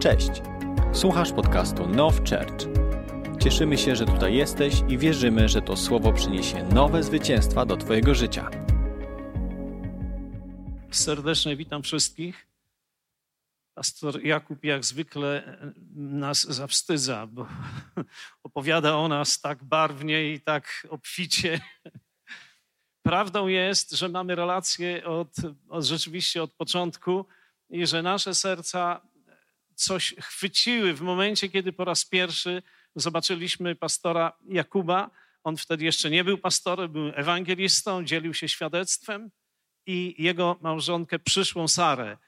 Cześć. Słuchasz podcastu Now Church. Cieszymy się, że tutaj jesteś i wierzymy, że to słowo przyniesie nowe zwycięstwa do Twojego życia. Serdecznie witam wszystkich. Pastor Jakub jak zwykle nas zawstydza, bo opowiada o nas tak barwnie i tak obficie. Prawdą jest, że mamy relacje od, od rzeczywiście od początku i że nasze serca coś chwyciły w momencie, kiedy po raz pierwszy zobaczyliśmy pastora Jakuba. On wtedy jeszcze nie był pastorem, był ewangelistą, dzielił się świadectwem i jego małżonkę przyszłą Sarę.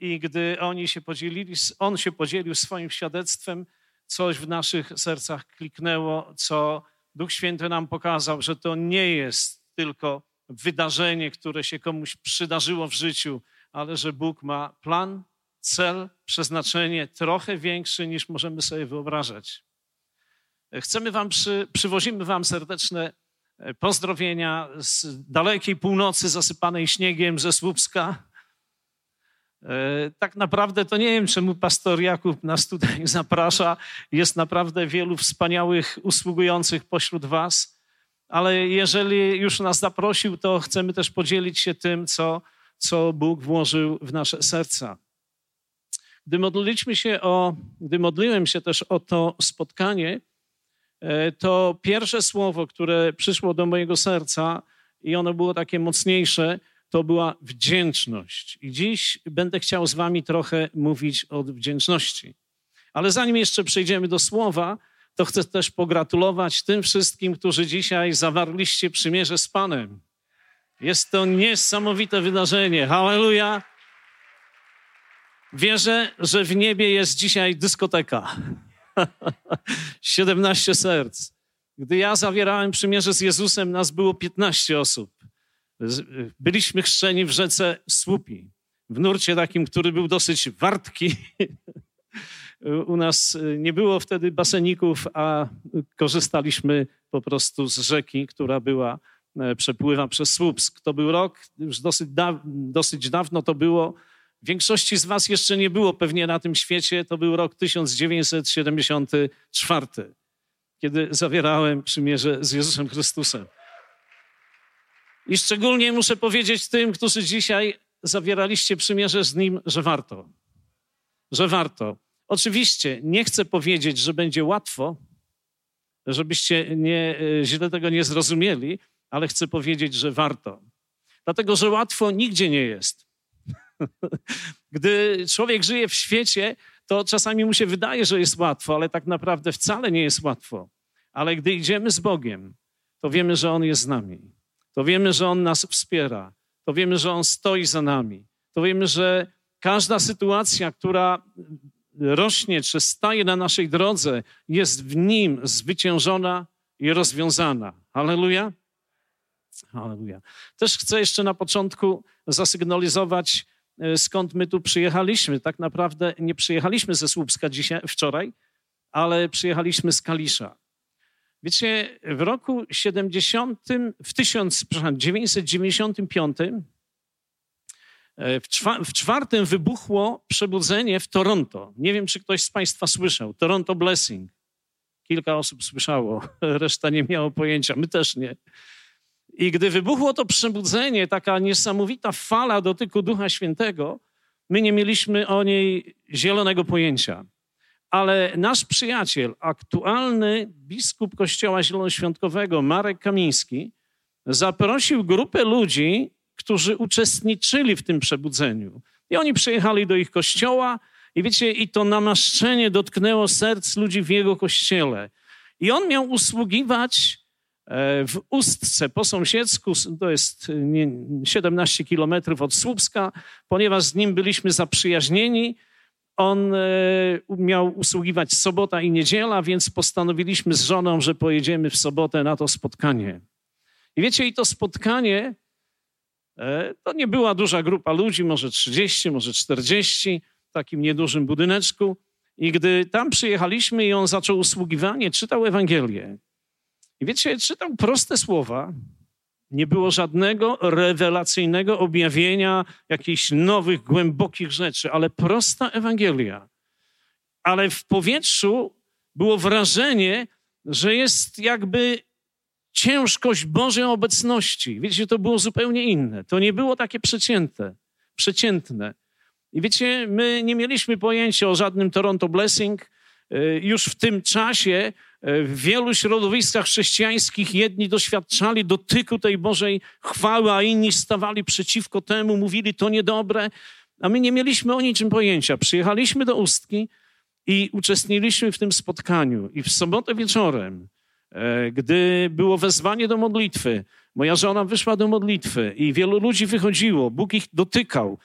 I gdy oni się podzielili, on się podzielił swoim świadectwem, coś w naszych sercach kliknęło, co Duch Święty nam pokazał, że to nie jest tylko wydarzenie, które się komuś przydarzyło w życiu, ale że Bóg ma plan, cel, przeznaczenie trochę większy niż możemy sobie wyobrażać. Chcemy wam, przy, przywozimy wam serdeczne e, pozdrowienia z dalekiej północy zasypanej śniegiem ze Słupska. E, tak naprawdę to nie wiem, czemu pastor Jakub nas tutaj zaprasza. Jest naprawdę wielu wspaniałych usługujących pośród was, ale jeżeli już nas zaprosił, to chcemy też podzielić się tym, co, co Bóg włożył w nasze serca. Gdy modliliśmy się o, gdy modliłem się też o to spotkanie, e, to pierwsze słowo, które przyszło do mojego serca i ono było takie mocniejsze, to była wdzięczność. I dziś będę chciał z wami trochę mówić o wdzięczności. Ale zanim jeszcze przejdziemy do słowa, to chcę też pogratulować tym wszystkim, którzy dzisiaj zawarliście przymierze z Panem. Jest to niesamowite wydarzenie. Hallelujah! Wierzę, że w niebie jest dzisiaj dyskoteka. 17 serc. Gdy ja zawierałem przymierze z Jezusem, nas było 15 osób. Byliśmy chrzczeni w rzece Słupi, w nurcie takim, który był dosyć wartki. U nas nie było wtedy baseników, a korzystaliśmy po prostu z rzeki, która była, e, przepływa przez Słupsk. To był rok, już dosyć, da, dosyć dawno to było, Większości z Was jeszcze nie było pewnie na tym świecie. To był rok 1974, kiedy zawierałem przymierze z Jezusem Chrystusem. I szczególnie muszę powiedzieć tym, którzy dzisiaj zawieraliście przymierze z Nim, że warto. Że warto. Oczywiście nie chcę powiedzieć, że będzie łatwo, żebyście nie, e, źle tego nie zrozumieli, ale chcę powiedzieć, że warto. Dlatego, że łatwo nigdzie nie jest. Gdy człowiek żyje w świecie, to czasami mu się wydaje, że jest łatwo, ale tak naprawdę wcale nie jest łatwo. Ale gdy idziemy z Bogiem, to wiemy, że On jest z nami. To wiemy, że On nas wspiera. To wiemy, że On stoi za nami. To wiemy, że każda sytuacja, która rośnie czy staje na naszej drodze, jest w Nim zwyciężona i rozwiązana. Halleluja. Halleluja. Też chcę jeszcze na początku zasygnalizować skąd my tu przyjechaliśmy. Tak naprawdę nie przyjechaliśmy ze Słupska dzisiaj, wczoraj, ale przyjechaliśmy z Kalisza. Wiecie, w roku 70, w 1995 e, w, w czwartym wybuchło przebudzenie w Toronto. Nie wiem, czy ktoś z Państwa słyszał. Toronto Blessing. Kilka osób słyszało, reszta nie miało pojęcia. My też nie. I gdy wybuchło to przebudzenie, taka niesamowita fala dotyku Ducha Świętego, my nie mieliśmy o niej zielonego pojęcia. Ale nasz przyjaciel, aktualny biskup Kościoła Zielonoświątkowego, Marek Kamiński, zaprosił grupę ludzi, którzy uczestniczyli w tym przebudzeniu. I oni przyjechali do ich kościoła, i wiecie, i to namaszczenie dotknęło serc ludzi w jego kościele. I on miał usługiwać w Ustce po sąsiedzku, to jest 17 kilometrów od Słupska, ponieważ z nim byliśmy zaprzyjaźnieni, on e, miał usługiwać sobota i niedziela, więc postanowiliśmy z żoną, że pojedziemy w sobotę na to spotkanie. I wiecie, i to spotkanie e, to nie była duża grupa ludzi, może 30, może 40, w takim niedużym budyneczku. I gdy tam przyjechaliśmy i on zaczął usługiwanie, czytał Ewangelię. I wiecie, czytał proste słowa, nie było żadnego rewelacyjnego objawienia jakichś nowych, głębokich rzeczy, ale prosta Ewangelia. ale w powietrzu było wrażenie, że jest jakby ciężkość Bożej obecności. Wiecie, to było zupełnie inne. To nie było takie przeciętne. przeciętne. I wiecie, my nie mieliśmy pojęcia o żadnym Toronto Blessing. E, już w tym czasie e, w wielu środowiskach chrześcijańskich jedni doświadczali dotyku tej Bożej chwały, a inni stawali przeciwko temu, mówili to niedobre, a my nie mieliśmy o niczym pojęcia. Przyjechaliśmy do Ustki i uczestniczyliśmy w tym spotkaniu. I w sobotę wieczorem, e, gdy było wezwanie do modlitwy, moja żona wyszła do modlitwy i wielu ludzi wychodziło, Bóg ich dotykał,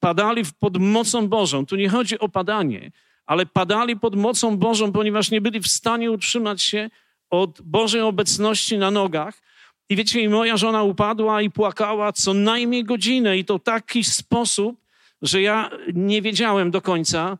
padali pod mocą Bożą. Tu nie chodzi o padanie, ale padali pod mocą Bożą, ponieważ nie byli w stanie utrzymać się od Bożej obecności na nogach. I wiecie, i moja żona upadła i płakała co najmniej godzinę, i to taki sposób, że ja nie wiedziałem do końca,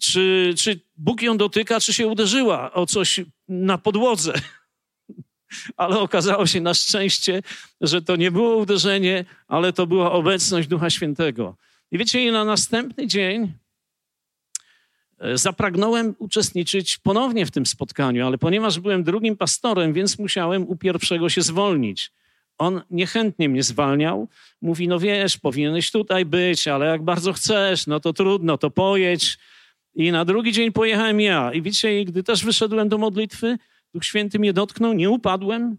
czy, czy Bóg ją dotyka, czy się uderzyła o coś na podłodze. Ale okazało się na szczęście, że to nie było uderzenie, ale to była obecność Ducha Świętego. I wiecie, i na następny dzień zapragnąłem uczestniczyć ponownie w tym spotkaniu, ale ponieważ byłem drugim pastorem, więc musiałem u pierwszego się zwolnić. On niechętnie mnie zwalniał. Mówi, no wiesz, powinieneś tutaj być, ale jak bardzo chcesz, no to trudno, to pojedź. I na drugi dzień pojechałem ja. I widzicie, gdy też wyszedłem do modlitwy, Duch Święty mnie dotknął, nie upadłem,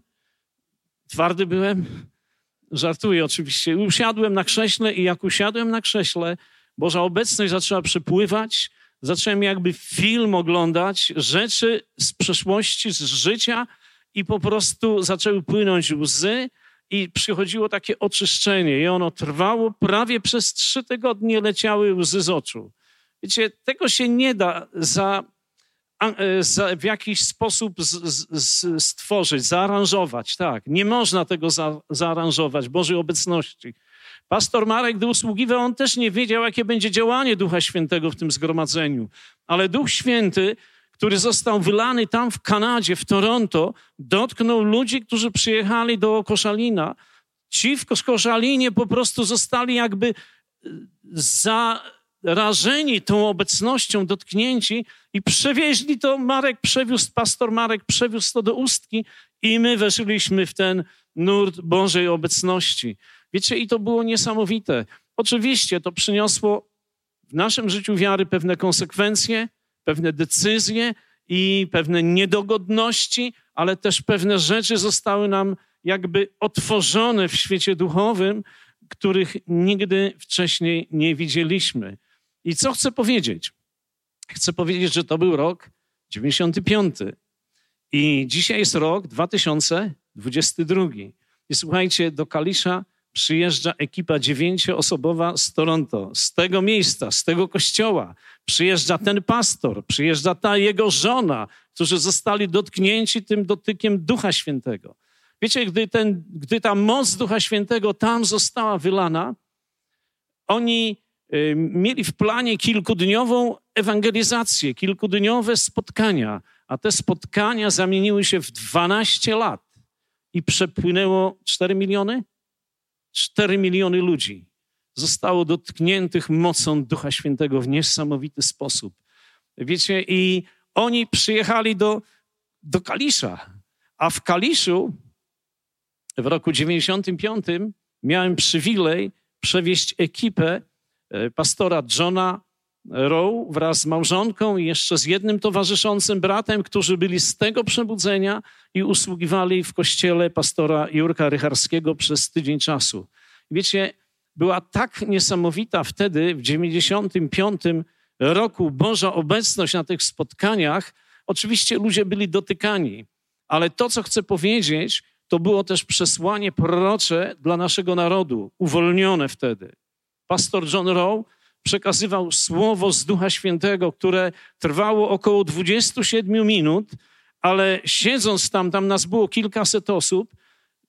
twardy byłem, żartuję oczywiście. Usiadłem na krześle i jak usiadłem na krześle, Boża obecność zaczęła przepływać, zacząłem jakby film oglądać, rzeczy z przeszłości, z życia i po prostu zaczęły płynąć łzy i przychodziło takie oczyszczenie i ono trwało prawie przez trzy tygodnie, leciały łzy z oczu. Wiecie, tego się nie da za, e, za w jakiś sposób z, z, stworzyć, zaaranżować. Tak, nie można tego za, zaaranżować, Bożej obecności. Pastor Marek, gdy usługiwał, on też nie wiedział, jakie będzie działanie Ducha Świętego w tym zgromadzeniu. Ale Duch Święty, który został wylany tam w Kanadzie, w Toronto, dotknął ludzi, którzy przyjechali do Koszalina. Ci w Koszalinie po prostu zostali jakby e, za rażeni tą obecnością, dotknięci i przewieźli to, Marek przewiózł, pastor Marek przewiózł to do Ustki i my weszliśmy w ten nurt Bożej obecności. Wiecie, i to było niesamowite. Oczywiście to przyniosło w naszym życiu wiary pewne konsekwencje, pewne decyzje i pewne niedogodności, ale też pewne rzeczy zostały nam jakby otworzone w świecie duchowym, których nigdy wcześniej nie widzieliśmy. I co chcę powiedzieć? Chcę powiedzieć, że to był rok 95. I dzisiaj jest rok 2022. I słuchajcie, do Kalisza przyjeżdża ekipa dziewięcioosobowa z Toronto, z tego miejsca, z tego kościoła. Przyjeżdża ten pastor, przyjeżdża ta jego żona, którzy zostali dotknięci tym dotykiem Ducha Świętego. Wiecie, gdy, ten, gdy ta moc Ducha Świętego tam została wylana, oni Y, mieli w planie kilkudniową ewangelizację, kilkudniowe spotkania, a te spotkania zamieniły się w 12 lat i przepłynęło 4 miliony? 4 miliony ludzi zostało dotkniętych mocą Ducha Świętego w niesamowity sposób. Wiecie, i oni przyjechali do, do Kalisza, a w Kaliszu w roku 95 miałem przywilej przewieźć ekipę E, pastora Johna Rowe wraz z małżonką i jeszcze z jednym towarzyszącym bratem, którzy byli z tego przebudzenia i usługiwali w kościele pastora Jurka Rycharskiego przez tydzień czasu. Wiecie, była tak niesamowita wtedy, w 95 roku, Boża obecność na tych spotkaniach. Oczywiście ludzie byli dotykani, ale to, co chcę powiedzieć, to było też przesłanie prorocze dla naszego narodu, uwolnione wtedy pastor John Rowe przekazywał słowo z Ducha Świętego, które trwało około 27 minut, ale siedząc tam, tam nas było kilkaset osób,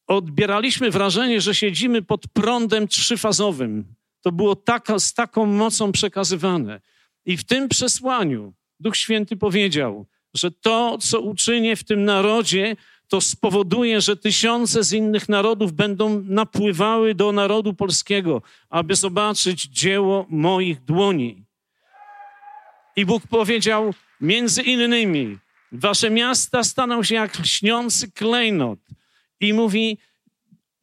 odbieraliśmy wrażenie, że siedzimy pod prądem trzyfazowym. To było taka, z taką mocą przekazywane. I w tym przesłaniu Duch Święty powiedział, że to, co uczynię w tym narodzie, to spowoduje, że tysiące z innych narodów będą napływały do narodu polskiego, aby zobaczyć dzieło moich dłoni. I Bóg powiedział: Między innymi, wasze miasta staną się jak lśniący klejnot. I mówi,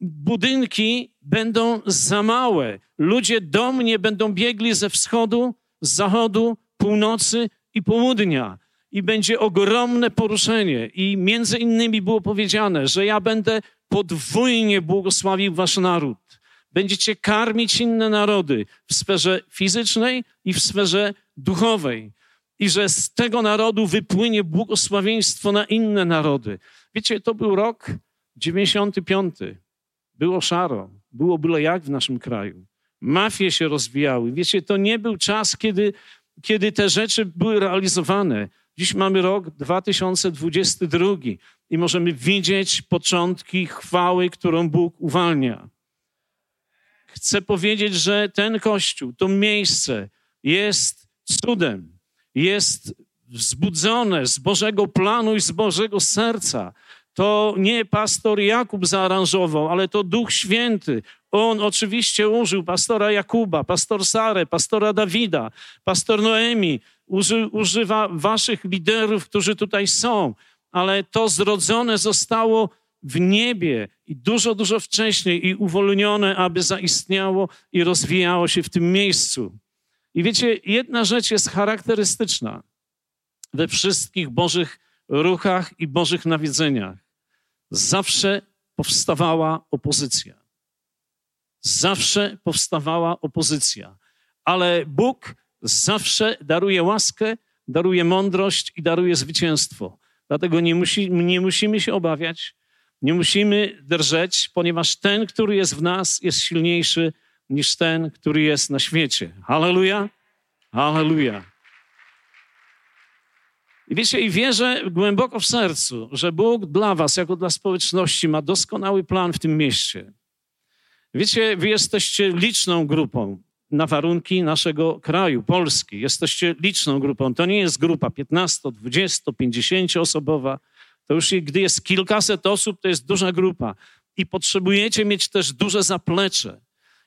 budynki będą za małe. Ludzie do mnie będą biegli ze wschodu, z zachodu, północy i południa. I będzie ogromne poruszenie. I między innymi było powiedziane, że ja będę podwójnie błogosławił wasz naród. Będziecie karmić inne narody w sferze fizycznej i w sferze duchowej. I że z tego narodu wypłynie błogosławieństwo na inne narody. Wiecie, to był rok 95. Było szaro, było byle jak w naszym kraju. Mafie się rozwijały. Wiecie, to nie był czas, kiedy, kiedy te rzeczy były realizowane. Dziś mamy rok 2022 i możemy widzieć początki chwały, którą Bóg uwalnia. Chcę powiedzieć, że ten kościół, to miejsce jest cudem, jest wzbudzone z Bożego planu i z Bożego serca. To nie pastor Jakub zaaranżował, ale to Duch Święty. On oczywiście użył pastora Jakuba, pastor Sarę, pastora Dawida, pastor Noemi. Uży, używa waszych liderów, którzy tutaj są, ale to zrodzone zostało w niebie i dużo, dużo wcześniej i uwolnione, aby zaistniało i rozwijało się w tym miejscu. I wiecie, jedna rzecz jest charakterystyczna we wszystkich Bożych ruchach i Bożych nawiedzeniach. Zawsze powstawała opozycja. Zawsze powstawała opozycja. Ale Bóg zawsze daruje łaskę, daruje mądrość i daruje zwycięstwo. Dlatego nie, musi, nie musimy się obawiać, nie musimy drżeć, ponieważ ten, który jest w nas, jest silniejszy niż ten, który jest na świecie. Halleluja! Halleluja! I wiecie, i wierzę głęboko w sercu, że Bóg dla was, jako dla społeczności, ma doskonały plan w tym mieście. Wiecie, wy jesteście liczną grupą na warunki naszego kraju, Polski. Jesteście liczną grupą. To nie jest grupa 15, 20, 50 osobowa. To już gdy jest kilkaset osób, to jest duża grupa. I potrzebujecie mieć też duże zaplecze.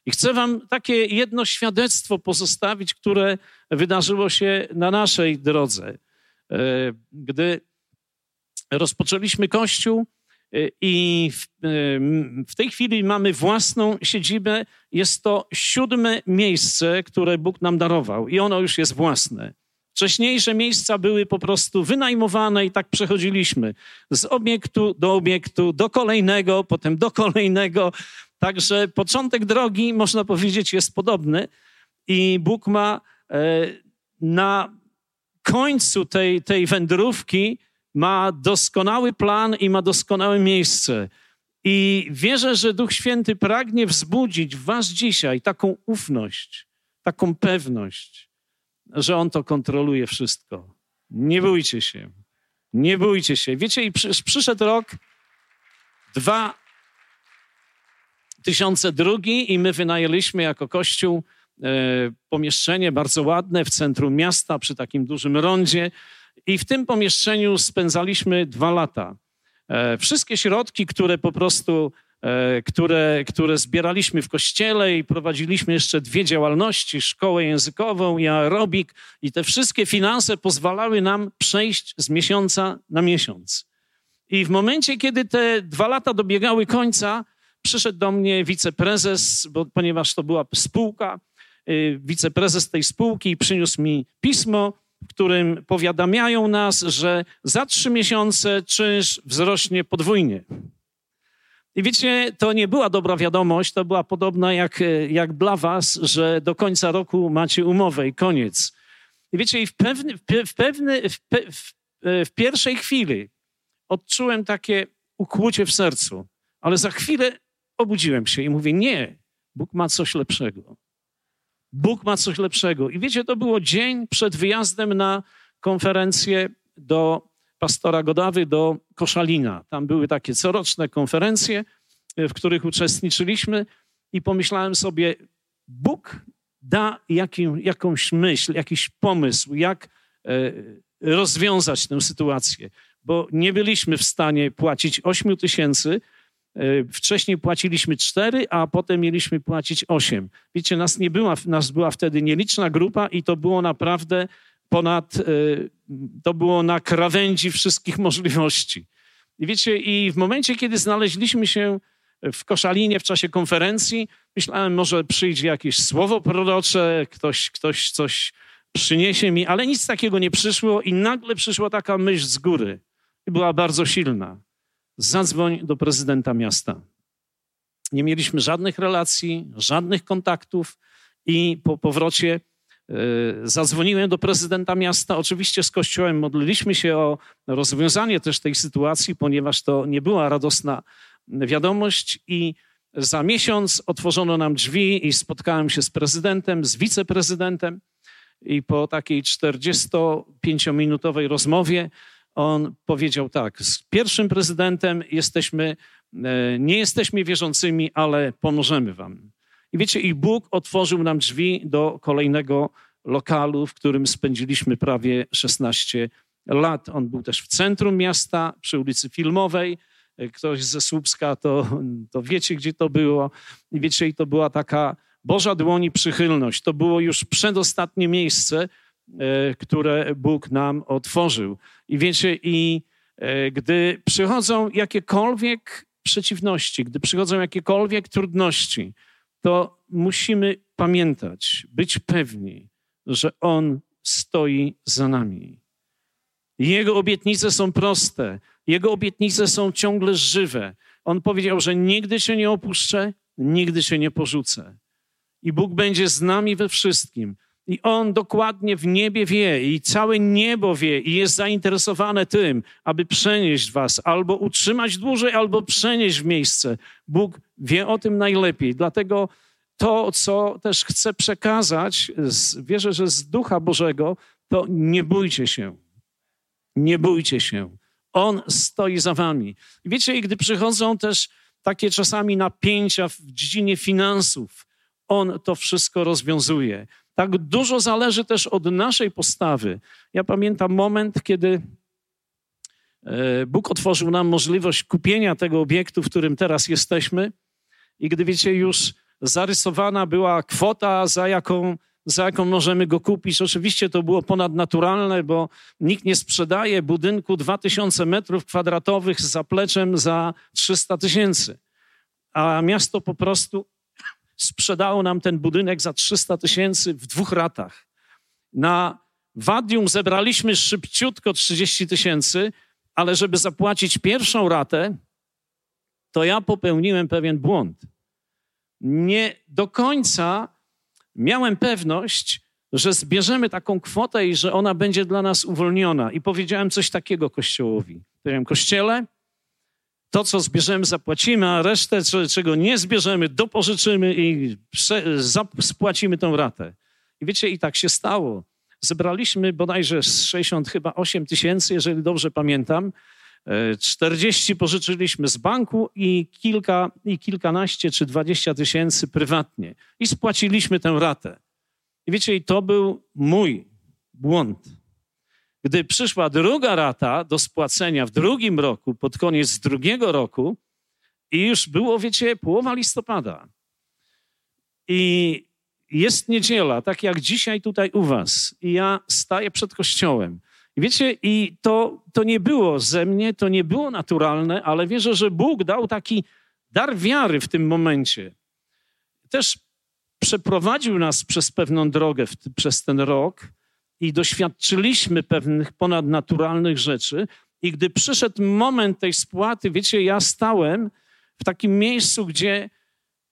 I chcę wam takie jedno świadectwo pozostawić, które wydarzyło się na naszej drodze. E, gdy rozpoczęliśmy kościół i w, e, w tej chwili mamy własną siedzibę, jest to siódme miejsce, które Bóg nam darował i ono już jest własne. Wcześniejsze miejsca były po prostu wynajmowane i tak przechodziliśmy z obiektu do obiektu, do kolejnego, potem do kolejnego. Także początek drogi, można powiedzieć, jest podobny i Bóg ma na końcu tej, tej wędrówki ma doskonały plan i ma doskonałe miejsce. I wierzę, że Duch Święty pragnie wzbudzić w Was dzisiaj taką ufność, taką pewność, że On to kontroluje wszystko. Nie bójcie się. Nie bójcie się. Wiecie, i przy, przyszedł rok 2002 i my wynajęliśmy jako Kościół E, pomieszczenie bardzo ładne w centrum miasta przy takim dużym rondzie i w tym pomieszczeniu spędzaliśmy dwa lata. E, wszystkie środki, które po prostu, e, które, które zbieraliśmy w kościele i prowadziliśmy jeszcze dwie działalności, szkołę językową i aerobik i te wszystkie finanse pozwalały nam przejść z miesiąca na miesiąc. I w momencie, kiedy te dwa lata dobiegały końca, przyszedł do mnie wiceprezes, bo, ponieważ to była spółka, Y, wiceprezes tej spółki przyniósł mi pismo, w którym powiadamiają nas, że za trzy miesiące czynsz wzrośnie podwójnie. I wiecie, to nie była dobra wiadomość, to była podobna jak, jak dla was, że do końca roku macie umowę i koniec. I wiecie, i w, pewny, w, pewny, w, w, w pierwszej chwili odczułem takie ukłucie w sercu, ale za chwilę obudziłem się i mówię, nie, Bóg ma coś lepszego. Bóg ma coś lepszego. I wiecie, to było dzień przed wyjazdem na konferencję do pastora Godawy, do Koszalina. Tam były takie coroczne konferencje, e, w których uczestniczyliśmy i pomyślałem sobie, Bóg da jakim, jakąś myśl, jakiś pomysł, jak e, rozwiązać tę sytuację, bo nie byliśmy w stanie płacić 8 tysięcy, wcześniej płaciliśmy cztery, a potem mieliśmy płacić osiem. Wiecie, nas nie była, nas była wtedy nieliczna grupa i to było naprawdę ponad, e, to było na krawędzi wszystkich możliwości. I wiecie, i w momencie, kiedy znaleźliśmy się w Koszalinie w czasie konferencji, myślałem, może przyjdzie jakieś słowo prorocze, ktoś, ktoś coś przyniesie mi, ale nic takiego nie przyszło i nagle przyszła taka myśl z góry i była bardzo silna. Zadzwoń do prezydenta miasta. Nie mieliśmy żadnych relacji, żadnych kontaktów i po powrocie e, zadzwoniłem do prezydenta miasta. Oczywiście z kościołem modliliśmy się o rozwiązanie też tej sytuacji, ponieważ to nie była radosna wiadomość i za miesiąc otworzono nam drzwi i spotkałem się z prezydentem, z wiceprezydentem i po takiej 45-minutowej rozmowie on powiedział tak: Z pierwszym prezydentem jesteśmy, e, nie jesteśmy wierzącymi, ale pomożemy wam. I wiecie, i Bóg otworzył nam drzwi do kolejnego lokalu, w którym spędziliśmy prawie 16 lat. On był też w centrum miasta, przy ulicy Filmowej. E, ktoś ze Słupska to, to wiecie, gdzie to było. I wiecie, i to była taka Boża dłoni przychylność. To było już przedostatnie miejsce, które Bóg nam otworzył. I wiecie, i e, gdy przychodzą jakiekolwiek przeciwności, gdy przychodzą jakiekolwiek trudności, to musimy pamiętać, być pewni, że On stoi za nami. Jego obietnice są proste, Jego obietnice są ciągle żywe. On powiedział, że nigdy się nie opuszczę, nigdy się nie porzucę. I Bóg będzie z nami we wszystkim. I On dokładnie w niebie wie, i całe niebo wie, i jest zainteresowane tym, aby przenieść Was, albo utrzymać dłużej, albo przenieść w miejsce. Bóg wie o tym najlepiej. Dlatego to, co też chcę przekazać, wierzę, że z Ducha Bożego, to nie bójcie się. Nie bójcie się. On stoi za Wami. Wiecie, i gdy przychodzą też takie czasami napięcia w dziedzinie finansów, On to wszystko rozwiązuje. Tak dużo zależy też od naszej postawy. Ja pamiętam moment, kiedy e, Bóg otworzył nam możliwość kupienia tego obiektu, w którym teraz jesteśmy. I gdy wiecie, już zarysowana była kwota, za jaką, za jaką możemy go kupić. Oczywiście to było ponadnaturalne, bo nikt nie sprzedaje budynku 2000 metrów kwadratowych z zapleczem za 300 tysięcy. A miasto po prostu sprzedało nam ten budynek za 300 tysięcy w dwóch ratach. Na Wadium zebraliśmy szybciutko 30 tysięcy, ale żeby zapłacić pierwszą ratę, to ja popełniłem pewien błąd. Nie do końca miałem pewność, że zbierzemy taką kwotę i że ona będzie dla nas uwolniona. I powiedziałem coś takiego Kościołowi. Powiedziałem, Kościele, to, co zbierzemy, zapłacimy, a resztę, czego nie zbierzemy, dopożyczymy i spłacimy tą ratę. I wiecie, i tak się stało. Zebraliśmy bodajże 60 chyba 8 tysięcy, jeżeli dobrze pamiętam. 40 pożyczyliśmy z banku i kilka, i kilkanaście czy dwadzieścia tysięcy prywatnie. I spłaciliśmy tę ratę. I wiecie, i to był mój błąd. Gdy przyszła druga rata do spłacenia w drugim roku, pod koniec drugiego roku, i już było, wiecie, połowa listopada. I jest niedziela, tak jak dzisiaj tutaj u Was. I ja staję przed kościołem. I wiecie, i to, to nie było ze mnie, to nie było naturalne, ale wierzę, że Bóg dał taki dar wiary w tym momencie. Też przeprowadził nas przez pewną drogę w, przez ten rok i doświadczyliśmy pewnych ponadnaturalnych rzeczy. I gdy przyszedł moment tej spłaty, wiecie, ja stałem w takim miejscu, gdzie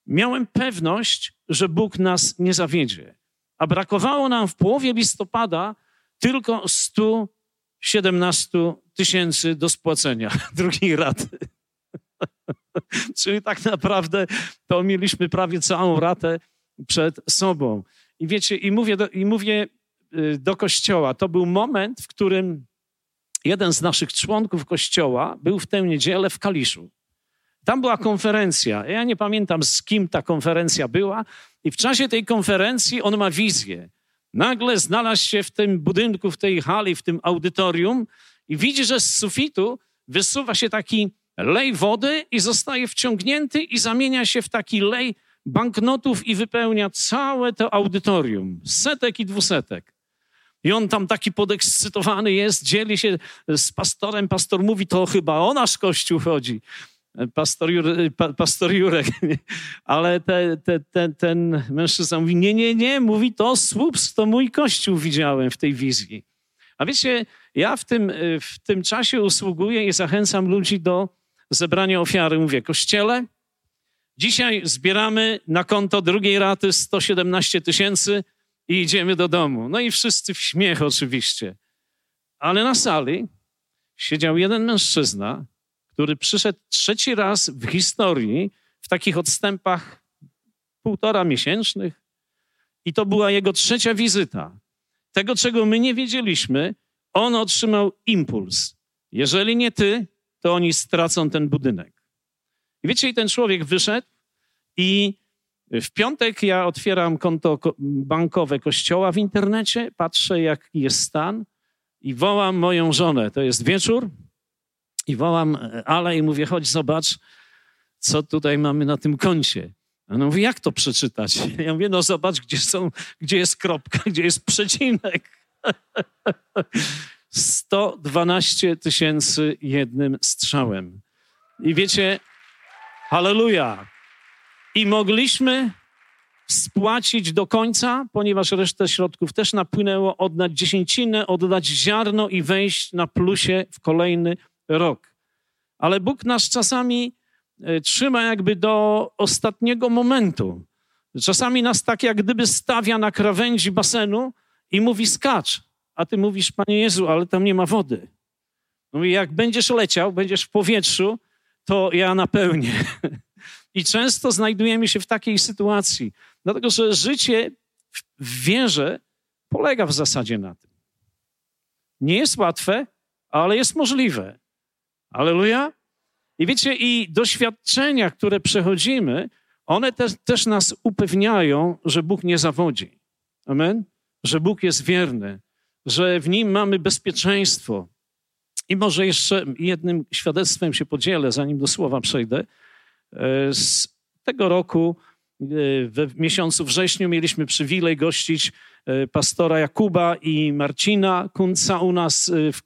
miałem pewność, że Bóg nas nie zawiedzie. A brakowało nam w połowie listopada tylko 117 tysięcy do spłacenia drugiej raty. Czyli tak naprawdę to mieliśmy prawie całą ratę przed sobą. I wiecie, i mówię, i mówię do kościoła, to był moment, w którym jeden z naszych członków kościoła był w tę niedzielę w Kaliszu. Tam była konferencja. Ja nie pamiętam, z kim ta konferencja była, i w czasie tej konferencji on ma wizję. Nagle znalazł się w tym budynku, w tej hali, w tym audytorium i widzi, że z sufitu wysuwa się taki lej wody i zostaje wciągnięty i zamienia się w taki lej banknotów i wypełnia całe to audytorium, setek i dwusetek. I on tam taki podekscytowany jest, dzieli się z pastorem. Pastor mówi, to chyba o nasz kościół chodzi. Pastor, Jure, pa, pastor Jurek. Ale te, te, te, ten mężczyzna mówi, nie, nie, nie, mówi to słups, to mój kościół widziałem w tej wizji. A wiecie, ja w tym, w tym czasie usługuję i zachęcam ludzi do zebrania ofiary. Mówię, kościele, dzisiaj zbieramy na konto drugiej raty 117 tysięcy i idziemy do domu. No i wszyscy w śmiech oczywiście. Ale na sali siedział jeden mężczyzna, który przyszedł trzeci raz w historii w takich odstępach półtora miesięcznych. I to była jego trzecia wizyta. Tego, czego my nie wiedzieliśmy, on otrzymał impuls. Jeżeli nie ty, to oni stracą ten budynek. I wiecie, i ten człowiek wyszedł i w piątek ja otwieram konto bankowe kościoła w internecie, patrzę, jaki jest stan i wołam moją żonę. To jest wieczór i wołam e, Ale i mówię, chodź zobacz, co tutaj mamy na tym koncie. Ona mówi, jak to przeczytać? Ja mówię, no zobacz, gdzie, są, gdzie jest kropka, gdzie jest przecinek. 112 tysięcy jednym strzałem. I wiecie, halleluja. I mogliśmy spłacić do końca, ponieważ resztę środków też napłynęło, oddać dziesięcinę, oddać ziarno i wejść na plusie w kolejny rok. Ale Bóg nas czasami e, trzyma jakby do ostatniego momentu. Czasami nas tak jak gdyby stawia na krawędzi basenu i mówi skacz, a ty mówisz, Panie Jezu, ale tam nie ma wody. Mówi, jak będziesz leciał, będziesz w powietrzu, to ja napełnię. I często znajdujemy się w takiej sytuacji, dlatego że życie w wierze polega w zasadzie na tym. Nie jest łatwe, ale jest możliwe. Aleluja. I wiecie, i doświadczenia, które przechodzimy, one te, też nas upewniają, że Bóg nie zawodzi. Amen? Że Bóg jest wierny, że w Nim mamy bezpieczeństwo. I może jeszcze jednym świadectwem się podzielę, zanim do słowa przejdę. E, z tego roku, e, w miesiącu wrześniu, mieliśmy przywilej gościć e, pastora Jakuba i Marcina Kunca u nas w,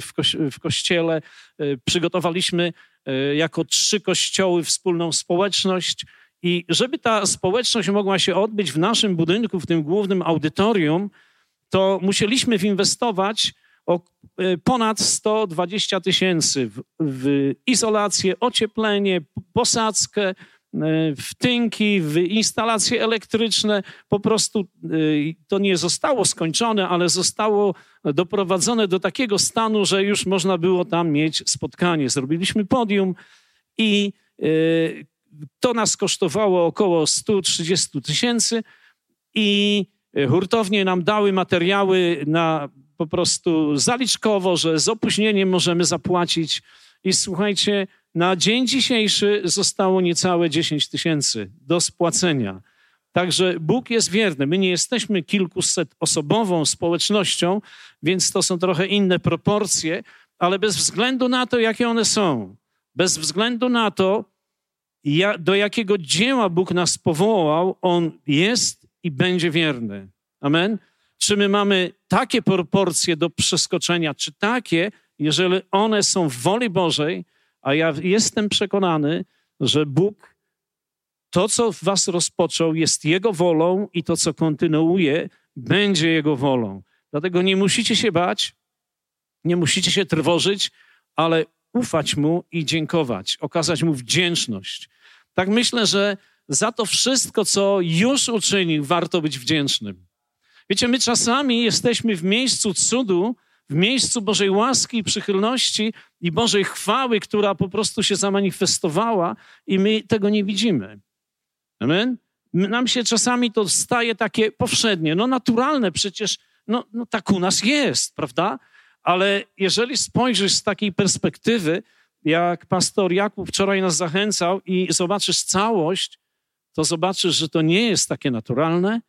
w, w kościele. Przygotowaliśmy jako trzy kościoły wspólną społeczność. I żeby ta społeczność mogła się odbyć w naszym budynku, w tym głównym audytorium, to musieliśmy inwestować o e, ponad 120 tysięcy w, w, izolację, ocieplenie, posadzkę, e, w tynki, w instalacje elektryczne. Po prostu e, to nie zostało skończone, ale zostało doprowadzone do takiego stanu, że już można było tam mieć spotkanie. Zrobiliśmy podium i to nas kosztowało około 130 tysięcy i hurtownie nam dały materiały na po prostu zaliczkowo, że z opóźnieniem możemy zapłacić. I słuchajcie, na dzień dzisiejszy zostało niecałe 10 tysięcy do spłacenia. Także Bóg jest wierny. My nie jesteśmy kilkuset osobową społecznością, więc to są trochę inne proporcje, ale bez względu na to, jakie one są, bez względu na to, do jakiego dzieła Bóg nas powołał, On jest i będzie wierny. Amen. Czy my mamy takie proporcje do przeskoczenia, czy takie, jeżeli one są w woli Bożej, a ja jestem przekonany, że Bóg to, co w was rozpoczął, jest Jego wolą i to, co kontynuuje, będzie Jego wolą. Dlatego nie musicie się bać, nie musicie się trwożyć, ale ufać Mu i dziękować, okazać Mu wdzięczność. Tak myślę, że za to wszystko, co już uczynił, warto być wdzięcznym. Wiecie, my czasami jesteśmy w miejscu cudu, w miejscu Bożej łaski i przychylności i Bożej chwały, która po prostu się zamanifestowała i my tego nie widzimy. Amen? Nam się czasami to staje takie powszednie, no naturalne, przecież no, no tak u nas jest, prawda? Ale jeżeli spojrzysz z takiej perspektywy, jak pastor Jakub wczoraj nas zachęcał i zobaczysz całość, to zobaczysz, że to nie jest takie naturalne,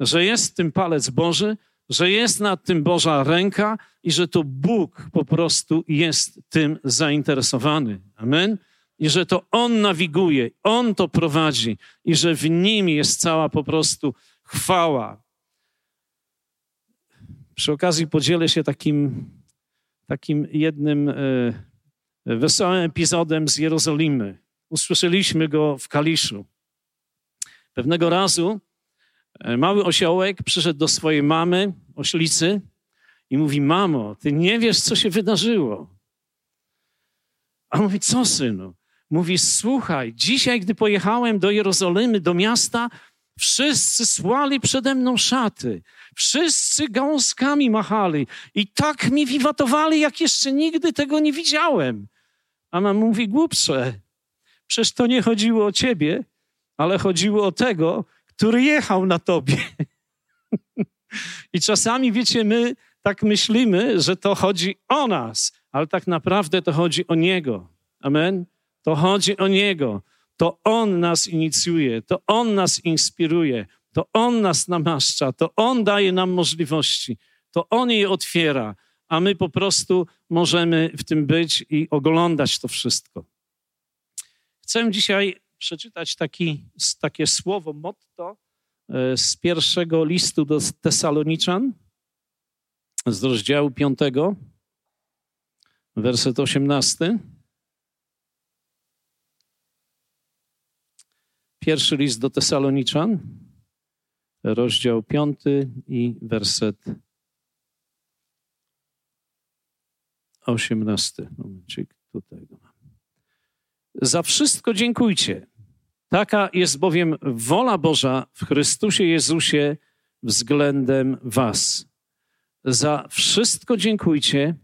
że jest w tym palec Boży, że jest nad tym Boża ręka i że to Bóg po prostu jest tym zainteresowany. Amen. I że to On nawiguje, On to prowadzi i że w Nim jest cała po prostu chwała. Przy okazji podzielę się takim, takim jednym e, wesołym epizodem z Jerozolimy. Usłyszeliśmy go w Kaliszu. Pewnego razu mały osiołek przyszedł do swojej mamy, oślicy, i mówi: Mamo, ty nie wiesz, co się wydarzyło. A mówi: Co, synu? Mówi: Słuchaj, dzisiaj, gdy pojechałem do Jerozolimy, do miasta, wszyscy słali przede mną szaty, wszyscy gałązkami machali i tak mi wiwatowali, jak jeszcze nigdy tego nie widziałem. A mama mówi: Głupcze, przecież to nie chodziło o ciebie, ale chodziło o tego, który jechał na tobie. I czasami, wiecie, my tak myślimy, że to chodzi o nas, ale tak naprawdę to chodzi o Niego. Amen? To chodzi o Niego. To On nas inicjuje, to On nas inspiruje, to On nas namaszcza, to On daje nam możliwości, to On je otwiera, a my po prostu możemy w tym być i oglądać to wszystko. Chcę dzisiaj przeczytać taki, takie słowo, motto e, z pierwszego listu do Tesaloniczan, z rozdziału 5, werset 18. Pierwszy list do Tesaloniczan, rozdział 5 i werset 18. Momencik, tutaj go mam. Za wszystko dziękujcie. Taka jest bowiem wola Boża w Chrystusie Jezusie względem Was. Za wszystko dziękujcie.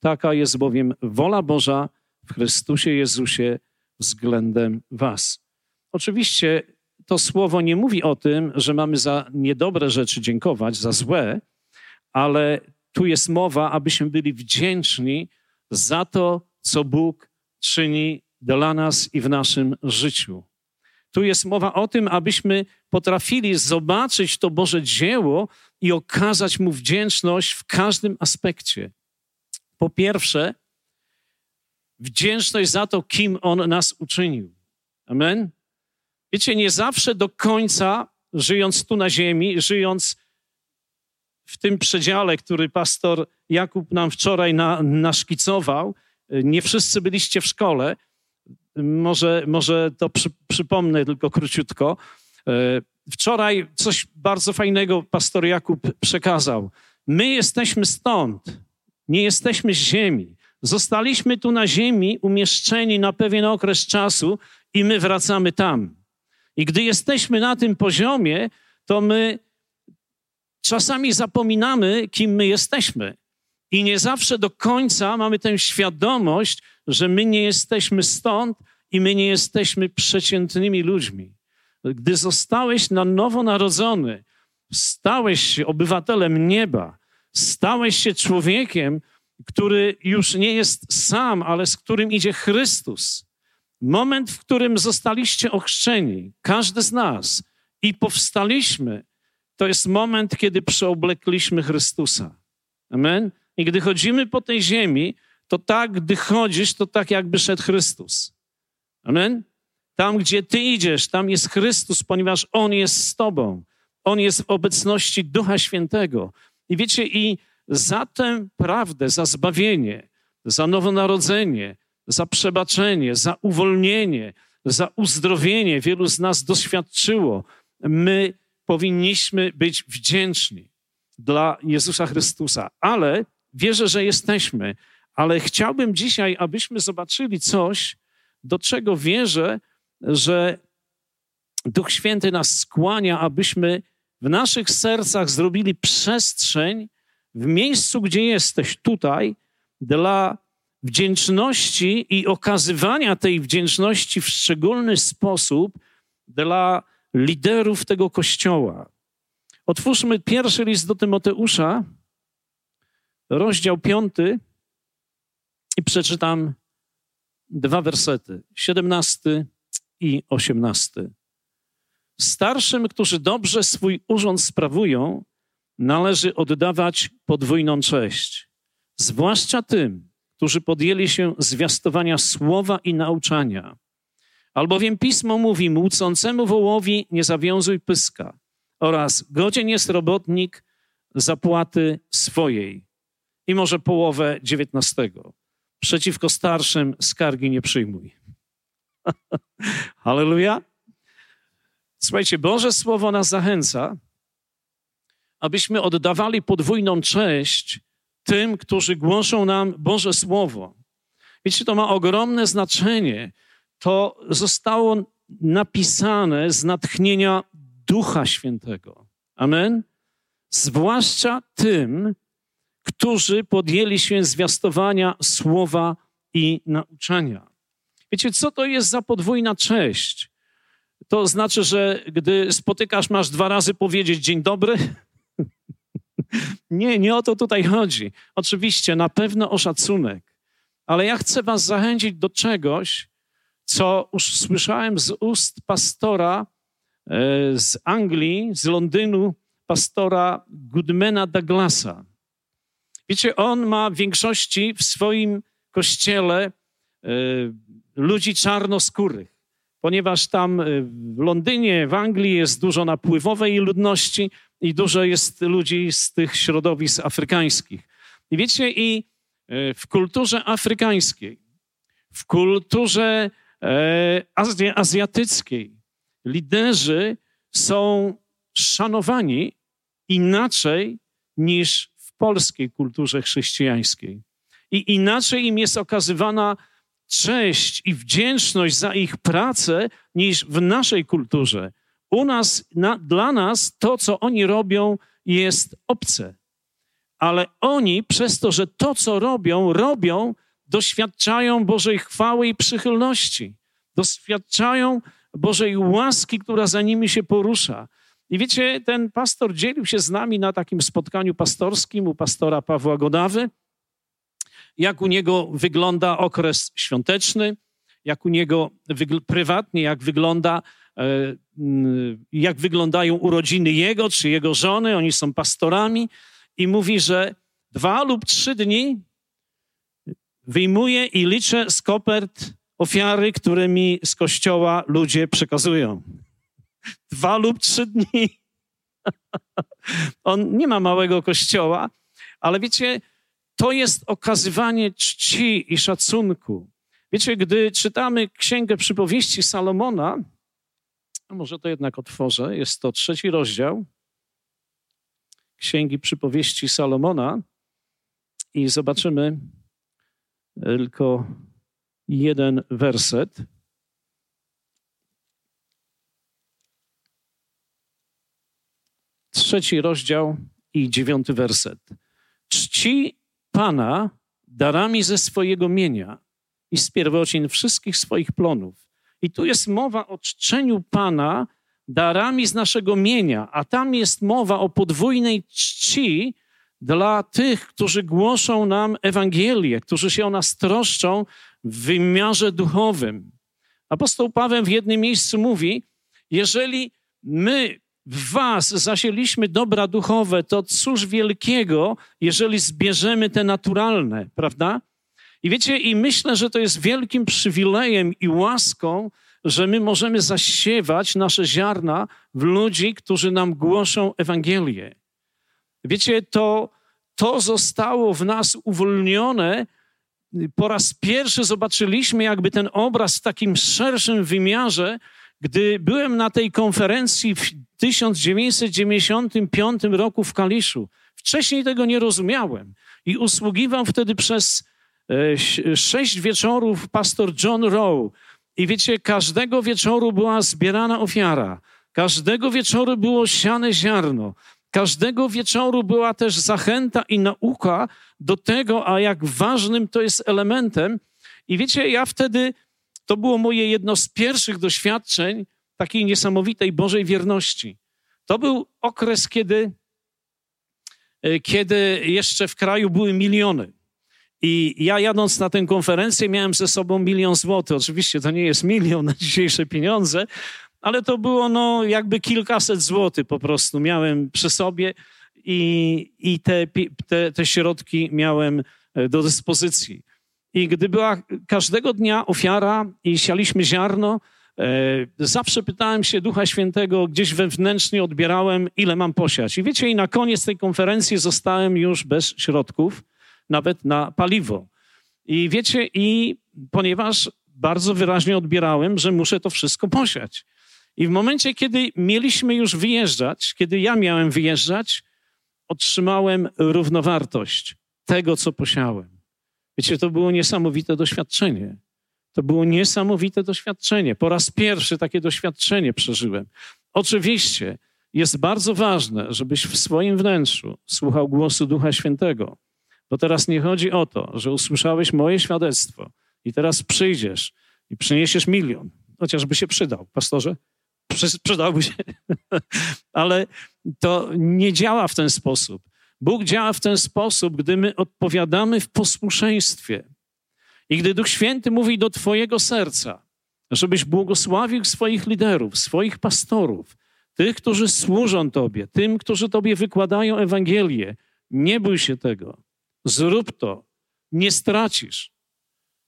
Taka jest bowiem wola Boża w Chrystusie Jezusie względem Was. Oczywiście to słowo nie mówi o tym, że mamy za niedobre rzeczy dziękować, za złe, ale tu jest mowa, abyśmy byli wdzięczni za to, co Bóg czyni dla nas i w naszym życiu. Tu jest mowa o tym, abyśmy potrafili zobaczyć to Boże dzieło i okazać Mu wdzięczność w każdym aspekcie. Po pierwsze, wdzięczność za to, kim On nas uczynił. Amen? Wiecie, nie zawsze do końca, żyjąc tu na ziemi, żyjąc w tym przedziale, który pastor Jakub nam wczoraj na, naszkicował, nie wszyscy byliście w szkole, może, może to przy, przypomnę tylko króciutko. E, wczoraj coś bardzo fajnego pastor Jakub przekazał. My jesteśmy stąd, nie jesteśmy z ziemi. Zostaliśmy tu na ziemi umieszczeni na pewien okres czasu i my wracamy tam. I gdy jesteśmy na tym poziomie, to my czasami zapominamy, kim my jesteśmy. I nie zawsze do końca mamy tę świadomość, że my nie jesteśmy stąd i my nie jesteśmy przeciętnymi ludźmi. Gdy zostałeś na nowo narodzony, stałeś się obywatelem nieba, stałeś się człowiekiem, który już nie jest sam, ale z którym idzie Chrystus. Moment, w którym zostaliście ochrzczeni, każdy z nas, i powstaliśmy, to jest moment, kiedy przeoblekliśmy Chrystusa. Amen? I gdy chodzimy po tej ziemi, to tak, gdy chodzisz, to tak jakby szedł Chrystus. Amen? Tam, gdzie ty idziesz, tam jest Chrystus, ponieważ On jest z tobą. On jest w obecności Ducha Świętego. I wiecie, i za tę prawdę, za zbawienie, za nowonarodzenie, za przebaczenie, za uwolnienie, za uzdrowienie wielu z nas doświadczyło. My powinniśmy być wdzięczni dla Jezusa Chrystusa, ale wierzę, że jesteśmy. Ale chciałbym dzisiaj, abyśmy zobaczyli coś, do czego wierzę, że Duch Święty nas skłania, abyśmy w naszych sercach zrobili przestrzeń w miejscu, gdzie jesteś, tutaj, dla wdzięczności i okazywania tej wdzięczności w szczególny sposób dla liderów tego kościoła. Otwórzmy pierwszy list do Tymoteusza, rozdział piąty i przeczytam dwa wersety, 17 i 18. Starszym, którzy dobrze swój urząd sprawują, należy oddawać podwójną cześć, zwłaszcza tym, którzy podjęli się zwiastowania słowa i nauczania. Albowiem pismo mówi: Młócącemu wołowi nie zawiązuj pyska, oraz godzien jest robotnik zapłaty swojej i może połowę dziewiętnastego. Przeciwko starszym skargi nie przyjmuj. Halleluja. Słuchajcie, Boże Słowo nas zachęca, abyśmy oddawali podwójną cześć tym, którzy głoszą nam Boże Słowo. Wiecie, to ma ogromne znaczenie. To zostało napisane z natchnienia Ducha Świętego. Amen. Zwłaszcza tym, którzy podjęli się zwiastowania słowa i nauczania. Wiecie, co to jest za podwójna cześć? To znaczy, że gdy spotykasz, masz dwa razy powiedzieć dzień dobry? nie, nie o to tutaj chodzi. Oczywiście, na pewno o szacunek. Ale ja chcę Was zachęcić do czegoś, co już słyszałem z ust pastora e, z Anglii, z Londynu, pastora Goodmana Douglasa. Wiecie, on ma w większości w swoim kościele e, ludzi czarnoskórych, ponieważ tam e, w Londynie, w Anglii jest dużo napływowej ludności i dużo jest ludzi z tych środowisk afrykańskich. I wiecie, i w kulturze afrykańskiej, w kulturze azjatyckiej liderzy są szanowani inaczej niż polskiej kulturze chrześcijańskiej. I inaczej im jest okazywana cześć i wdzięczność za ich pracę niż w naszej kulturze. U nas, na, dla nas to, co oni robią, jest obce. Ale oni, przez to, że to, co robią, robią, doświadczają Bożej chwały i przychylności. Doświadczają Bożej łaski, która za nimi się porusza. I wiecie, ten pastor dzielił się z nami na takim spotkaniu pastorskim u pastora Pawła Godawy, jak u niego wygląda okres świąteczny, jak u niego prywatnie, jak wygląda, e, jak wyglądają urodziny jego czy jego żony, oni są pastorami i mówi, że dwa lub trzy dni wyjmuję i liczę z kopert ofiary, które mi z kościoła ludzie przekazują dwa lub trzy dni. On nie ma małego kościoła, ale wiecie, to jest okazywanie czci i szacunku. Wiecie, gdy czytamy Księgę Przypowieści Salomona, może to jednak otworzę, jest to trzeci rozdział Księgi Przypowieści Salomona i zobaczymy tylko jeden werset. Trzeci rozdział i dziewiąty werset. Czci Pana darami ze swojego mienia i z pierwocin wszystkich swoich plonów. I tu jest mowa o czczeniu Pana darami z naszego mienia, a tam jest mowa o podwójnej czci dla tych, którzy głoszą nam Ewangelię, którzy się o nas troszczą w wymiarze duchowym. Apostoł Paweł w jednym miejscu mówi: Jeżeli my w was zasieliśmy dobra duchowe, to cóż wielkiego, jeżeli zbierzemy te naturalne, prawda? I wiecie, i myślę, że to jest wielkim przywilejem i łaską, że my możemy zasiewać nasze ziarna w ludzi, którzy nam głoszą Ewangelię. Wiecie, to, to zostało w nas uwolnione. Po raz pierwszy zobaczyliśmy jakby ten obraz w takim szerszym wymiarze, gdy byłem na tej konferencji w 1995 roku w Kaliszu. Wcześniej tego nie rozumiałem i usługiwał wtedy przez e, sześć wieczorów pastor John Rowe. I wiecie, każdego wieczoru była zbierana ofiara, każdego wieczoru było siane ziarno, każdego wieczoru była też zachęta i nauka do tego, a jak ważnym to jest elementem. I wiecie, ja wtedy, to było moje jedno z pierwszych doświadczeń, takiej niesamowitej Bożej wierności. To był okres, kiedy, e, kiedy jeszcze w kraju były miliony. I ja jadąc na tę konferencję miałem ze sobą milion złotych. Oczywiście to nie jest milion na dzisiejsze pieniądze, ale to było no jakby kilkaset złotych po prostu miałem przy sobie i, i te, te, te środki miałem e, do dyspozycji. I gdy była każdego dnia ofiara i sialiśmy ziarno, zawsze pytałem się Ducha Świętego, gdzieś wewnętrznie odbierałem, ile mam posiać. I wiecie, i na koniec tej konferencji zostałem już bez środków, nawet na paliwo. I wiecie, i ponieważ bardzo wyraźnie odbierałem, że muszę to wszystko posiać. I w momencie, kiedy mieliśmy już wyjeżdżać, kiedy ja miałem wyjeżdżać, otrzymałem równowartość tego, co posiałem. Wiecie, to było niesamowite doświadczenie. To było niesamowite doświadczenie. Po raz pierwszy takie doświadczenie przeżyłem. Oczywiście jest bardzo ważne, żebyś w swoim wnętrzu słuchał głosu Ducha Świętego. Bo teraz nie chodzi o to, że usłyszałeś moje świadectwo i teraz przyjdziesz i przyniesiesz milion. Chociażby się przydał, pastorze. Przydałby się. Ale to nie działa w ten sposób. Bóg działa w ten sposób, gdy my odpowiadamy w posłuszeństwie. I gdy Duch Święty mówi do Twojego serca, żebyś błogosławił swoich liderów, swoich pastorów, tych, którzy służą Tobie, tym, którzy Tobie wykładają Ewangelię, nie bój się tego. Zrób to. Nie stracisz.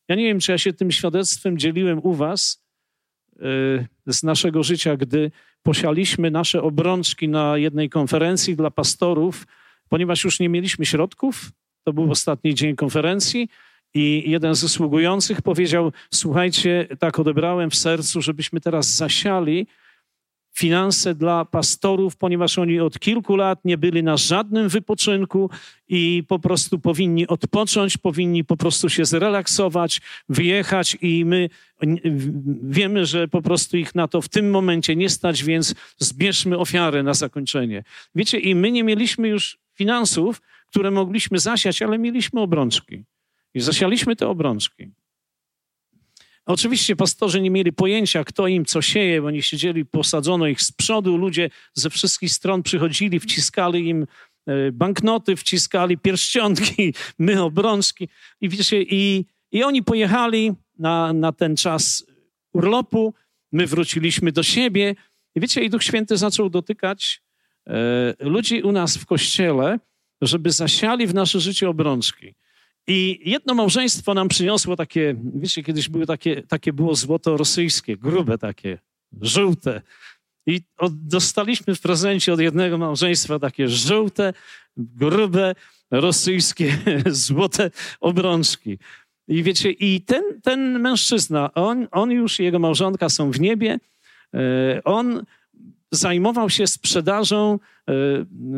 Ja nie wiem, czy ja się tym świadectwem dzieliłem u Was yy, z naszego życia, gdy posialiśmy nasze obrączki na jednej konferencji dla pastorów, ponieważ już nie mieliśmy środków. To był ostatni dzień konferencji. I jeden z usługujących powiedział: Słuchajcie, tak odebrałem w sercu, żebyśmy teraz zasiali finanse dla pastorów, ponieważ oni od kilku lat nie byli na żadnym wypoczynku i po prostu powinni odpocząć, powinni po prostu się zrelaksować, wyjechać i my wiemy, że po prostu ich na to w tym momencie nie stać, więc zbierzmy ofiarę na zakończenie. Wiecie, i my nie mieliśmy już finansów, które mogliśmy zasiać, ale mieliśmy obrączki. I zasialiśmy te obrączki. Oczywiście pastorzy nie mieli pojęcia, kto im co sieje, bo oni siedzieli, posadzono ich z przodu, ludzie ze wszystkich stron przychodzili, wciskali im e, banknoty, wciskali pierścionki, my obrączki. I wiecie, i, i oni pojechali na, na ten czas urlopu, my wróciliśmy do siebie. I wiecie, i Duch Święty zaczął dotykać e, ludzi u nas w kościele, żeby zasiali w nasze życie obrączki. I jedno małżeństwo nam przyniosło takie, wiecie, kiedyś były takie, takie było złoto rosyjskie, grube takie, żółte. I od, dostaliśmy w prezencie od jednego małżeństwa takie żółte, grube, rosyjskie, złote obrączki. I wiecie, i ten, ten mężczyzna, on, on już, jego małżonka są w niebie, e, on zajmował się sprzedażą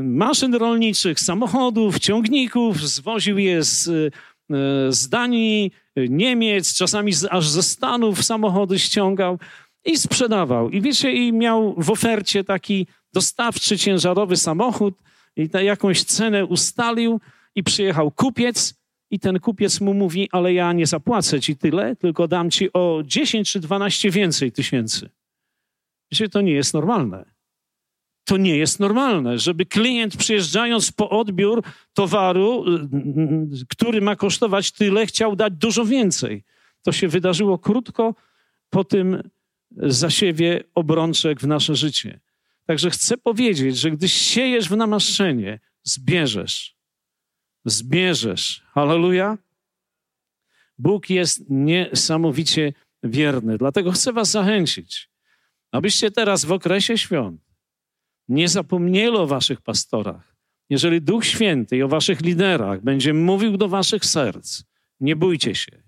maszyn rolniczych, samochodów, ciągników, zwoził je z, e, z Danii, Niemiec, czasami aż ze Stanów samochody ściągał i sprzedawał. I wiecie, i miał w ofercie taki dostawczy, ciężarowy samochód i na jakąś cenę ustalił i przyjechał kupiec i ten kupiec mu mówi, ale ja nie zapłacę ci tyle, tylko dam ci o 10 czy 12 więcej tysięcy. Wiecie, to nie jest normalne. To nie jest normalne, żeby klient przyjeżdżając po odbiór towaru, y, który ma kosztować tyle, chciał dać dużo więcej. To się wydarzyło krótko po tym zasiewie obrączek w nasze życie. Także chcę powiedzieć, że gdy siejesz w namaszczenie, zbierzesz. Zbierzesz. Halleluja. Bóg jest niesamowicie wierny. Dlatego chcę Was zachęcić abyście teraz w okresie świąt nie zapomnieli o waszych pastorach. Jeżeli Duch Święty i o waszych liderach będzie mówił do waszych serc, nie bójcie się,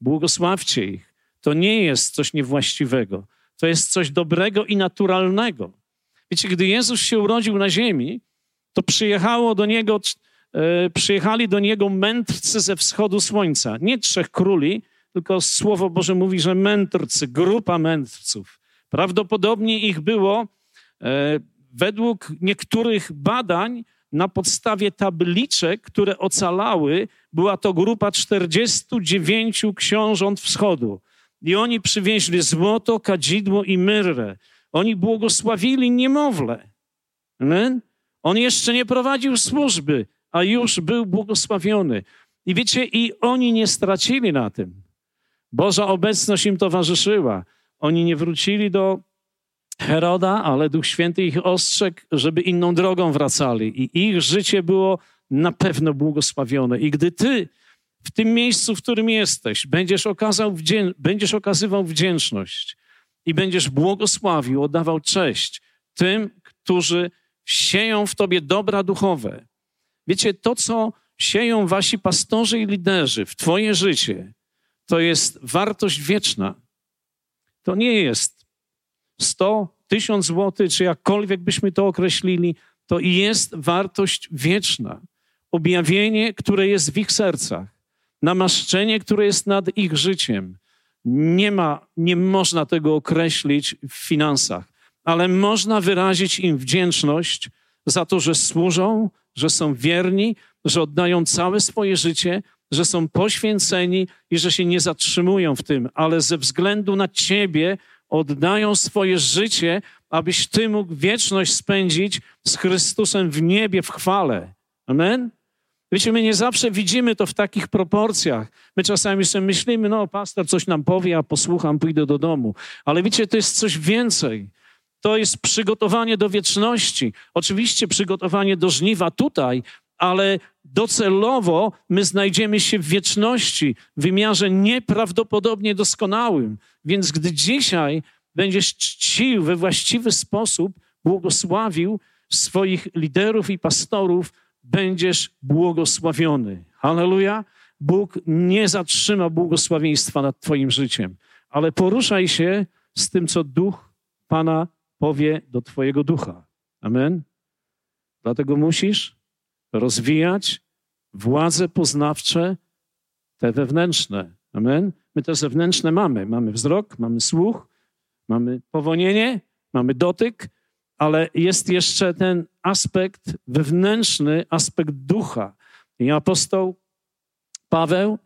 błogosławcie ich. To nie jest coś niewłaściwego, to jest coś dobrego i naturalnego. Wiecie, gdy Jezus się urodził na ziemi, to przyjechało do niego, e, przyjechali do niego mędrcy ze wschodu słońca. Nie trzech króli, tylko Słowo Boże mówi, że mędrcy, grupa mędrców. Prawdopodobnie ich było, e, według niektórych badań, na podstawie tabliczek, które ocalały, była to grupa 49 książąt wschodu. I oni przywieźli złoto, kadzidło i myrrę. Oni błogosławili niemowlę. Amen? On jeszcze nie prowadził służby, a już był błogosławiony. I wiecie, i oni nie stracili na tym. Boża obecność im towarzyszyła. Oni nie wrócili do Heroda, ale Duch Święty ich ostrzegł, żeby inną drogą wracali i ich życie było na pewno błogosławione. I gdy ty w tym miejscu, w którym jesteś, będziesz, okazał będziesz okazywał wdzięczność, i będziesz błogosławił, oddawał cześć tym, którzy sieją w tobie dobra duchowe. Wiecie, to, co sieją wasi pastorzy i liderzy w twoje życie, to jest wartość wieczna. To nie jest 100, 1000 złotych, czy jakkolwiek byśmy to określili, to jest wartość wieczna. Objawienie, które jest w ich sercach, namaszczenie, które jest nad ich życiem. Nie ma, nie można tego określić w finansach, ale można wyrazić im wdzięczność za to, że służą, że są wierni, że oddają całe swoje życie, że są poświęceni i że się nie zatrzymują w tym, ale ze względu na Ciebie oddają swoje życie, abyś Ty mógł wieczność spędzić z Chrystusem w niebie, w chwale. Amen? Wiecie, my nie zawsze widzimy to w takich proporcjach. My czasami sobie myślimy, no, pastor coś nam powie, ja posłucham, pójdę do domu. Ale wiecie, to jest coś więcej. To jest przygotowanie do wieczności. Oczywiście przygotowanie do żniwa tutaj, ale docelowo my znajdziemy się w wieczności, w wymiarze nieprawdopodobnie doskonałym. Więc gdy dzisiaj będziesz czcił we właściwy sposób, błogosławił swoich liderów i pastorów, będziesz błogosławiony. Halleluja! Bóg nie zatrzyma błogosławieństwa nad Twoim życiem, ale poruszaj się z tym, co duch Pana powie do Twojego ducha. Amen. Dlatego musisz rozwijać władze poznawcze, te wewnętrzne. Amen. My te zewnętrzne mamy. Mamy wzrok, mamy słuch, mamy powonienie, mamy dotyk, ale jest jeszcze ten aspekt wewnętrzny, aspekt ducha. I apostoł Paweł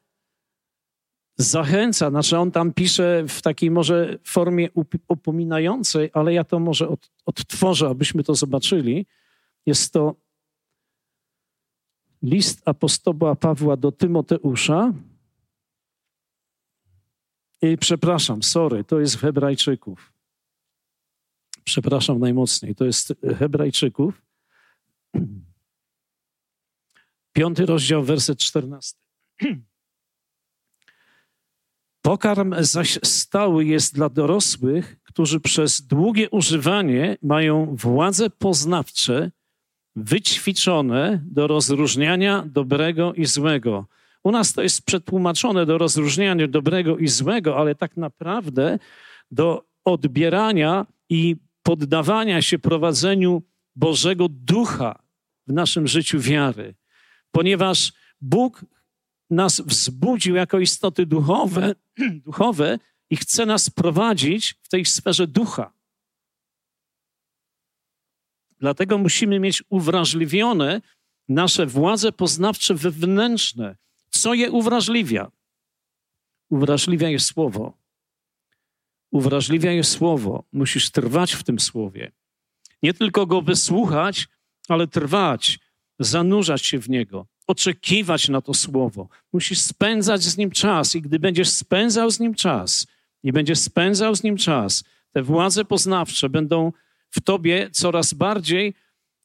zachęca, znaczy on tam pisze w takiej może formie upominającej, ale ja to może od, odtworzę, abyśmy to zobaczyli. Jest to list apostoła Pawła do Tymoteusza. I przepraszam, sorry, to jest Hebrajczyków. Przepraszam najmocniej, to jest Hebrajczyków. Piąty rozdział, werset czternasty. Pokarm zaś stały jest dla dorosłych, którzy przez długie używanie mają władze poznawcze wyćwiczone do rozróżniania dobrego i złego. U nas to jest przetłumaczone do rozróżniania dobrego i złego, ale tak naprawdę do odbierania i poddawania się prowadzeniu Bożego Ducha w naszym życiu wiary, ponieważ Bóg nas wzbudził jako istoty duchowe, duchowe i chce nas prowadzić w tej sferze ducha. Dlatego musimy mieć uwrażliwione nasze władze poznawcze wewnętrzne. Co je uwrażliwia? Uwrażliwia je słowo. Uwrażliwia je słowo. Musisz trwać w tym słowie. Nie tylko go wysłuchać, ale trwać, zanurzać się w niego, oczekiwać na to słowo. Musisz spędzać z nim czas i gdy będziesz spędzał z nim czas i będziesz spędzał z nim czas, te władze poznawcze będą w tobie coraz bardziej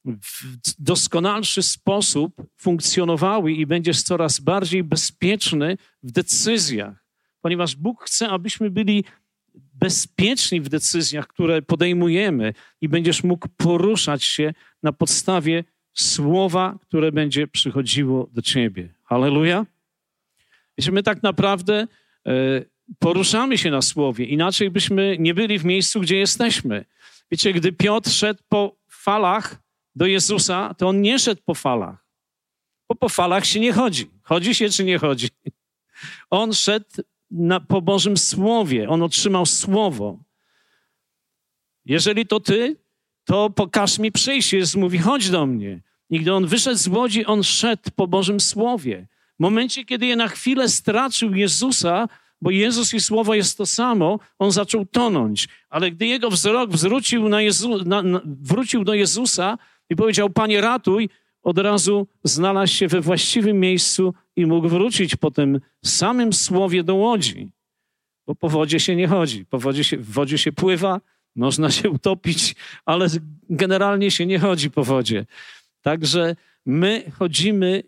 w doskonalszy sposób funkcjonowały i będziesz coraz bardziej bezpieczny w decyzjach, ponieważ Bóg chce, abyśmy byli bezpieczni w decyzjach, które podejmujemy i będziesz mógł poruszać się na podstawie słowa, które będzie przychodziło do ciebie. Halleluja. Wiecie, my tak naprawdę e, poruszamy się na słowie, inaczej byśmy nie byli w miejscu, gdzie jesteśmy. Wiecie, gdy Piotr szedł po falach do Jezusa, to on nie szedł po falach. Bo po falach się nie chodzi. Chodzi się czy nie chodzi? On szedł na, po Bożym Słowie. On otrzymał Słowo. Jeżeli to ty, to pokaż mi przyjść. Jezus mówi, chodź do mnie. I gdy on wyszedł z łodzi, on szedł po Bożym Słowie. W momencie, kiedy je na chwilę stracił Jezusa, bo Jezus i Słowo jest to samo, on zaczął tonąć. Ale gdy jego wzrok wrócił, na Jezu, na, na, wrócił do Jezusa i powiedział, Panie ratuj, od razu znalazł się we właściwym miejscu i mógł wrócić po tym samym Słowie do łodzi. Bo po wodzie się nie chodzi. Po wodzie się, w wodzie się pływa, można się utopić, ale generalnie się nie chodzi po wodzie. Także my chodzimy,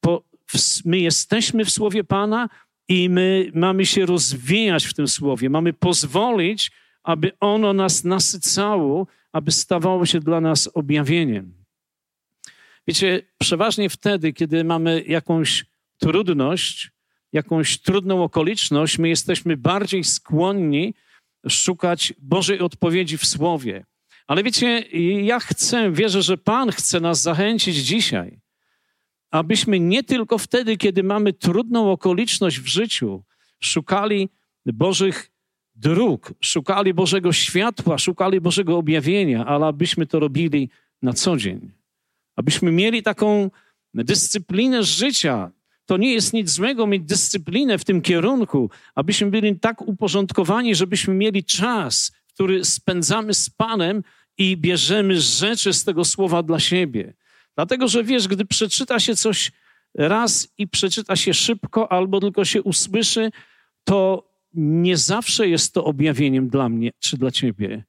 po, my jesteśmy w Słowie Pana I my mamy się rozwijać w tym słowie, mamy pozwolić, aby ono nas nasycało, aby stawało się dla nas objawieniem. Wiecie, przeważnie wtedy, kiedy mamy jakąś trudność, jakąś trudną okoliczność, my jesteśmy bardziej skłonni szukać Bożej odpowiedzi w Słowie. Ale wiecie, ja chcę, wierzę, że Pan chce nas zachęcić dzisiaj, abyśmy nie tylko wtedy, kiedy mamy trudną okoliczność w życiu, szukali Bożych dróg, szukali Bożego światła, szukali Bożego objawienia, ale abyśmy to robili na co dzień. Abyśmy mieli taką dyscyplinę życia. To nie jest nic złego mieć dyscyplinę w tym kierunku, abyśmy byli tak uporządkowani, żebyśmy mieli czas, który spędzamy z Panem i bierzemy rzeczy z tego słowa dla siebie. Dlatego, że wiesz, gdy przeczyta się coś raz i przeczyta się szybko, albo tylko się usłyszy, to nie zawsze jest to objawieniem dla mnie czy dla ciebie.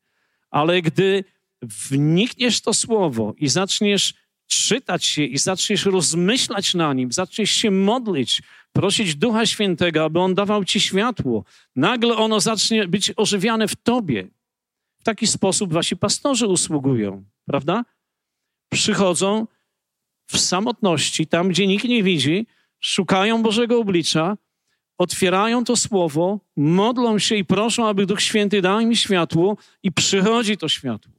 Ale gdy wnikniesz to słowo i zaczniesz czytać się i zaczniesz rozmyślać na nim, zaczniesz się modlić, prosić Ducha Świętego, aby On dawał ci światło, nagle ono zacznie być ożywiane w tobie. W taki sposób wasi pastorzy usługują, prawda? Przychodzą w samotności, tam gdzie nikt nie widzi, szukają Bożego oblicza, otwierają to słowo, modlą się i proszą, aby Duch Święty dał mi światło i przychodzi to światło.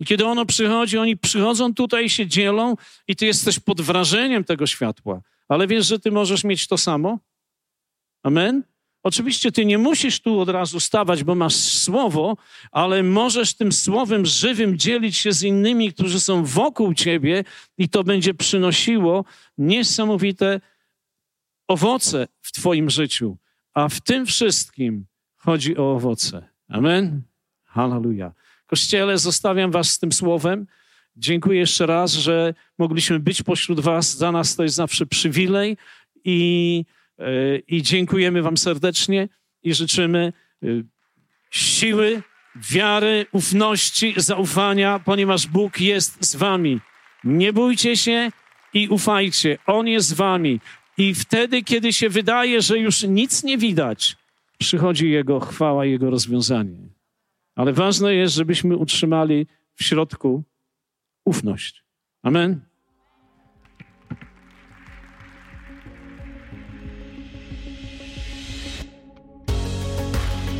I kiedy ono przychodzi, oni przychodzą tutaj i się dzielą i ty jesteś pod wrażeniem tego światła. Ale wiesz, że ty możesz mieć to samo? Amen? Oczywiście ty nie musisz tu od razu stawać, bo masz słowo, ale możesz tym słowem żywym dzielić się z innymi, którzy są wokół ciebie i to będzie przynosiło niesamowite owoce w twoim życiu. A w tym wszystkim chodzi o owoce. Amen? Hallelujah. Kościele, zostawiam was z tym słowem. Dziękuję jeszcze raz, że mogliśmy być pośród was. Za nas to jest zawsze przywilej i, i dziękujemy wam serdecznie i życzymy e, siły, wiary, ufności, zaufania, ponieważ Bóg jest z wami. Nie bójcie się i ufajcie. On jest z wami. I wtedy, kiedy się wydaje, że już nic nie widać, przychodzi Jego chwała, Jego rozwiązanie. Ale ważne jest, żebyśmy utrzymali w środku ufność. Amen.